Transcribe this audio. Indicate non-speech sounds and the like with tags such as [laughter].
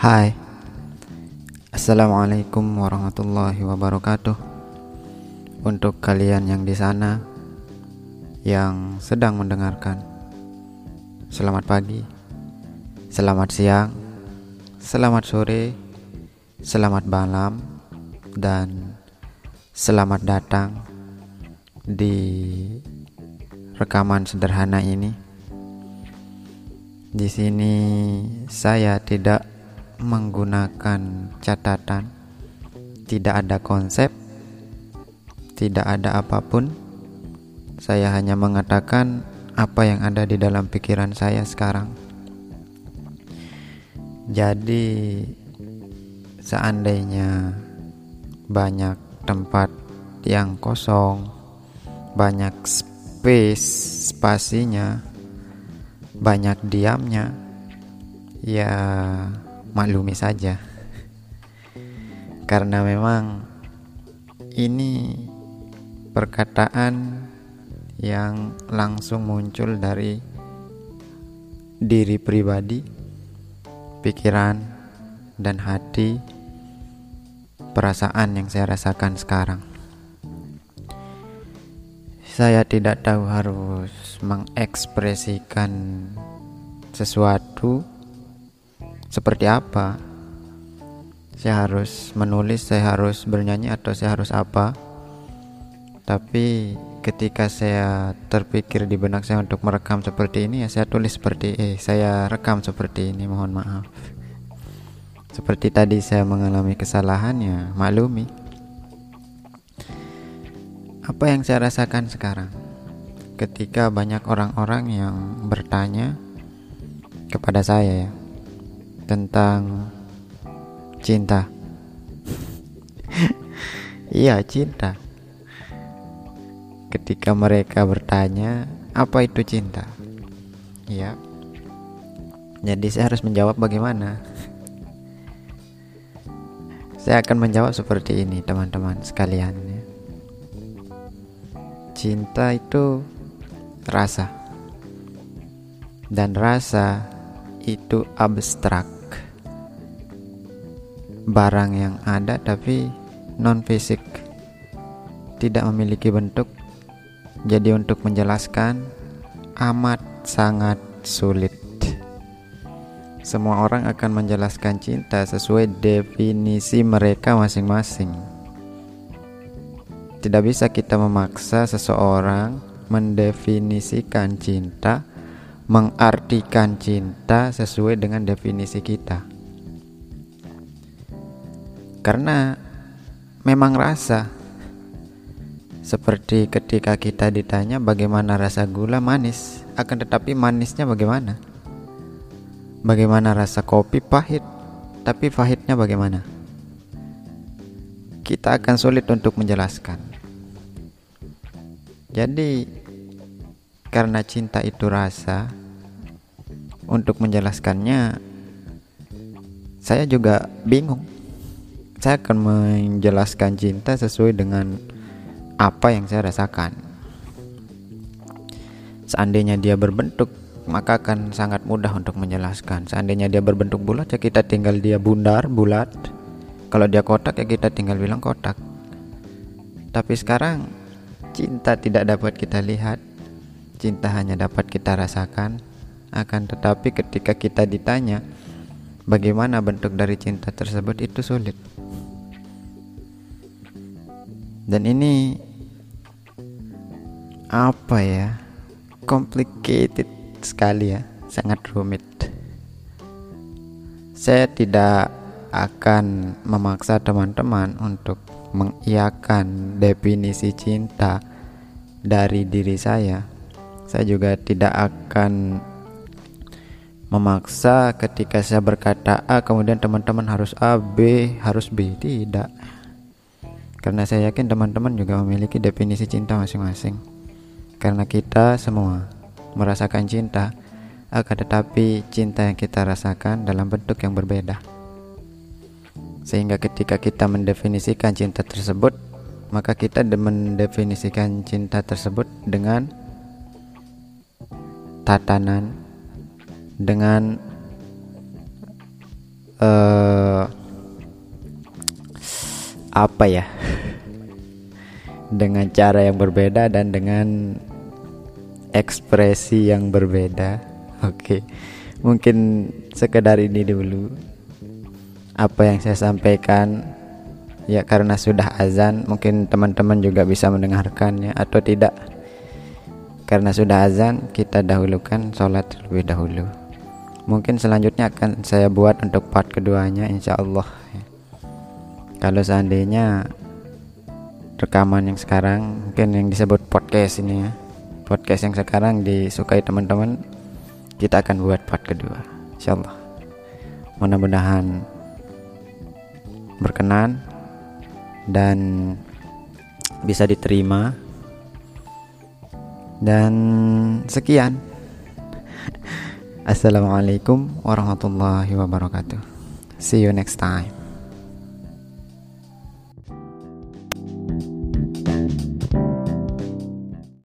Hai. Assalamualaikum warahmatullahi wabarakatuh. Untuk kalian yang di sana Yang sedang mendengarkan Selamat pagi Selamat siang Selamat sore Selamat malam Dan Selamat datang Di Rekaman sederhana ini. Di sini saya tidak menggunakan catatan, tidak ada konsep, tidak ada apa pun. Saya hanya mengatakan apa yang ada di dalam pikiran saya sekarang. Jadi, seandainya banyak tempat yang kosong, banyak space spasinya, banyak diamnya, ya maklumi saja karena memang ini perkataan yang langsung muncul dari diri pribadi, pikiran, dan hati, perasaan yang saya rasakan sekarang. Saya tidak tahu harus mengekspresikan sesuatu seperti apa? Saya harus menulis saya harus bernyanyi atau saya harus apa? Tapi ketika saya terpikir di benak saya untuk merekam seperti ini ya saya tulis seperti eh saya rekam seperti ini mohon maaf. Seperti tadi saya mengalami kesalahan ya maklumi. Apa yang saya rasakan sekarang? Ketika banyak orang-orang yang bertanya kepada saya ya tentang cinta. [laughs] iya, cinta. Ketika mereka bertanya, "Apa itu cinta?" Iya. Jadi saya harus menjawab bagaimana? [laughs] Saya akan menjawab seperti ini, teman-teman sekalian. Cinta itu rasa. Dan rasa itu abstrak barang yang ada tapi non fisik tidak memiliki bentuk. Jadi untuk menjelaskan amat sangat sulit. Semua orang akan menjelaskan cinta sesuai definisi mereka masing-masing. Tidak bisa kita memaksa seseorang mendefinisikan cinta mengartikan cinta sesuai dengan definisi kita karena memang rasa. Seperti ketika kita ditanya bagaimana rasa gula manis akan tetapi manisnya bagaimana? Bagaimana rasa kopi pahit tapi pahitnya bagaimana? Kita akan sulit untuk menjelaskan. Jadi karena cinta itu rasa untuk menjelaskannya saya juga bingung saya akan menjelaskan cinta sesuai dengan apa yang saya rasakan. Seandainya dia berbentuk, maka akan sangat mudah untuk menjelaskan. Seandainya dia berbentuk bulat, ya kita tinggal dia bundar, bulat. Kalau dia kotak, ya kita tinggal bilang kotak. Tapi sekarang, cinta tidak dapat kita lihat, cinta hanya dapat kita rasakan. Akan tetapi, ketika kita ditanya bagaimana bentuk dari cinta tersebut, itu sulit. Dan ini apa ya? Complicated sekali ya sangat rumit. Saya tidak akan memaksa teman-teman untuk mengiakan definisi cinta dari diri saya. Saya juga tidak akan memaksa ketika saya berkata A kemudian teman-teman harus A B harus B tidak karena saya yakin teman-teman juga memiliki definisi cinta masing-masing. Karena kita semua merasakan cinta, akan tetapi cinta yang kita rasakan dalam bentuk yang berbeda. Sehingga ketika kita mendefinisikan cinta tersebut, maka kita mendefinisikan cinta tersebut dengan tatanan dengan uh, apa ya? [laughs] Dengan cara yang berbeda dan dengan ekspresi yang berbeda. [laughs] Oke mungkin sekedar ini dulu. Apa yang saya sampaikan ya karena sudah azan mungkin teman-teman juga bisa mendengarkannya atau tidak. Karena sudah azan kita dahulukan sholat terlebih dahulu mungkin selanjutnya akan saya buat untuk part keduanya insya Allah kalau seandainya rekaman yang sekarang mungkin yang disebut podcast ini ya. Podcast yang sekarang disukai teman-teman kita akan buat part kedua insyaallah. Mudah-mudahan berkenan dan bisa diterima. Dan sekian Assalamualaikum warahmatullahi wabarakatuh. See you next time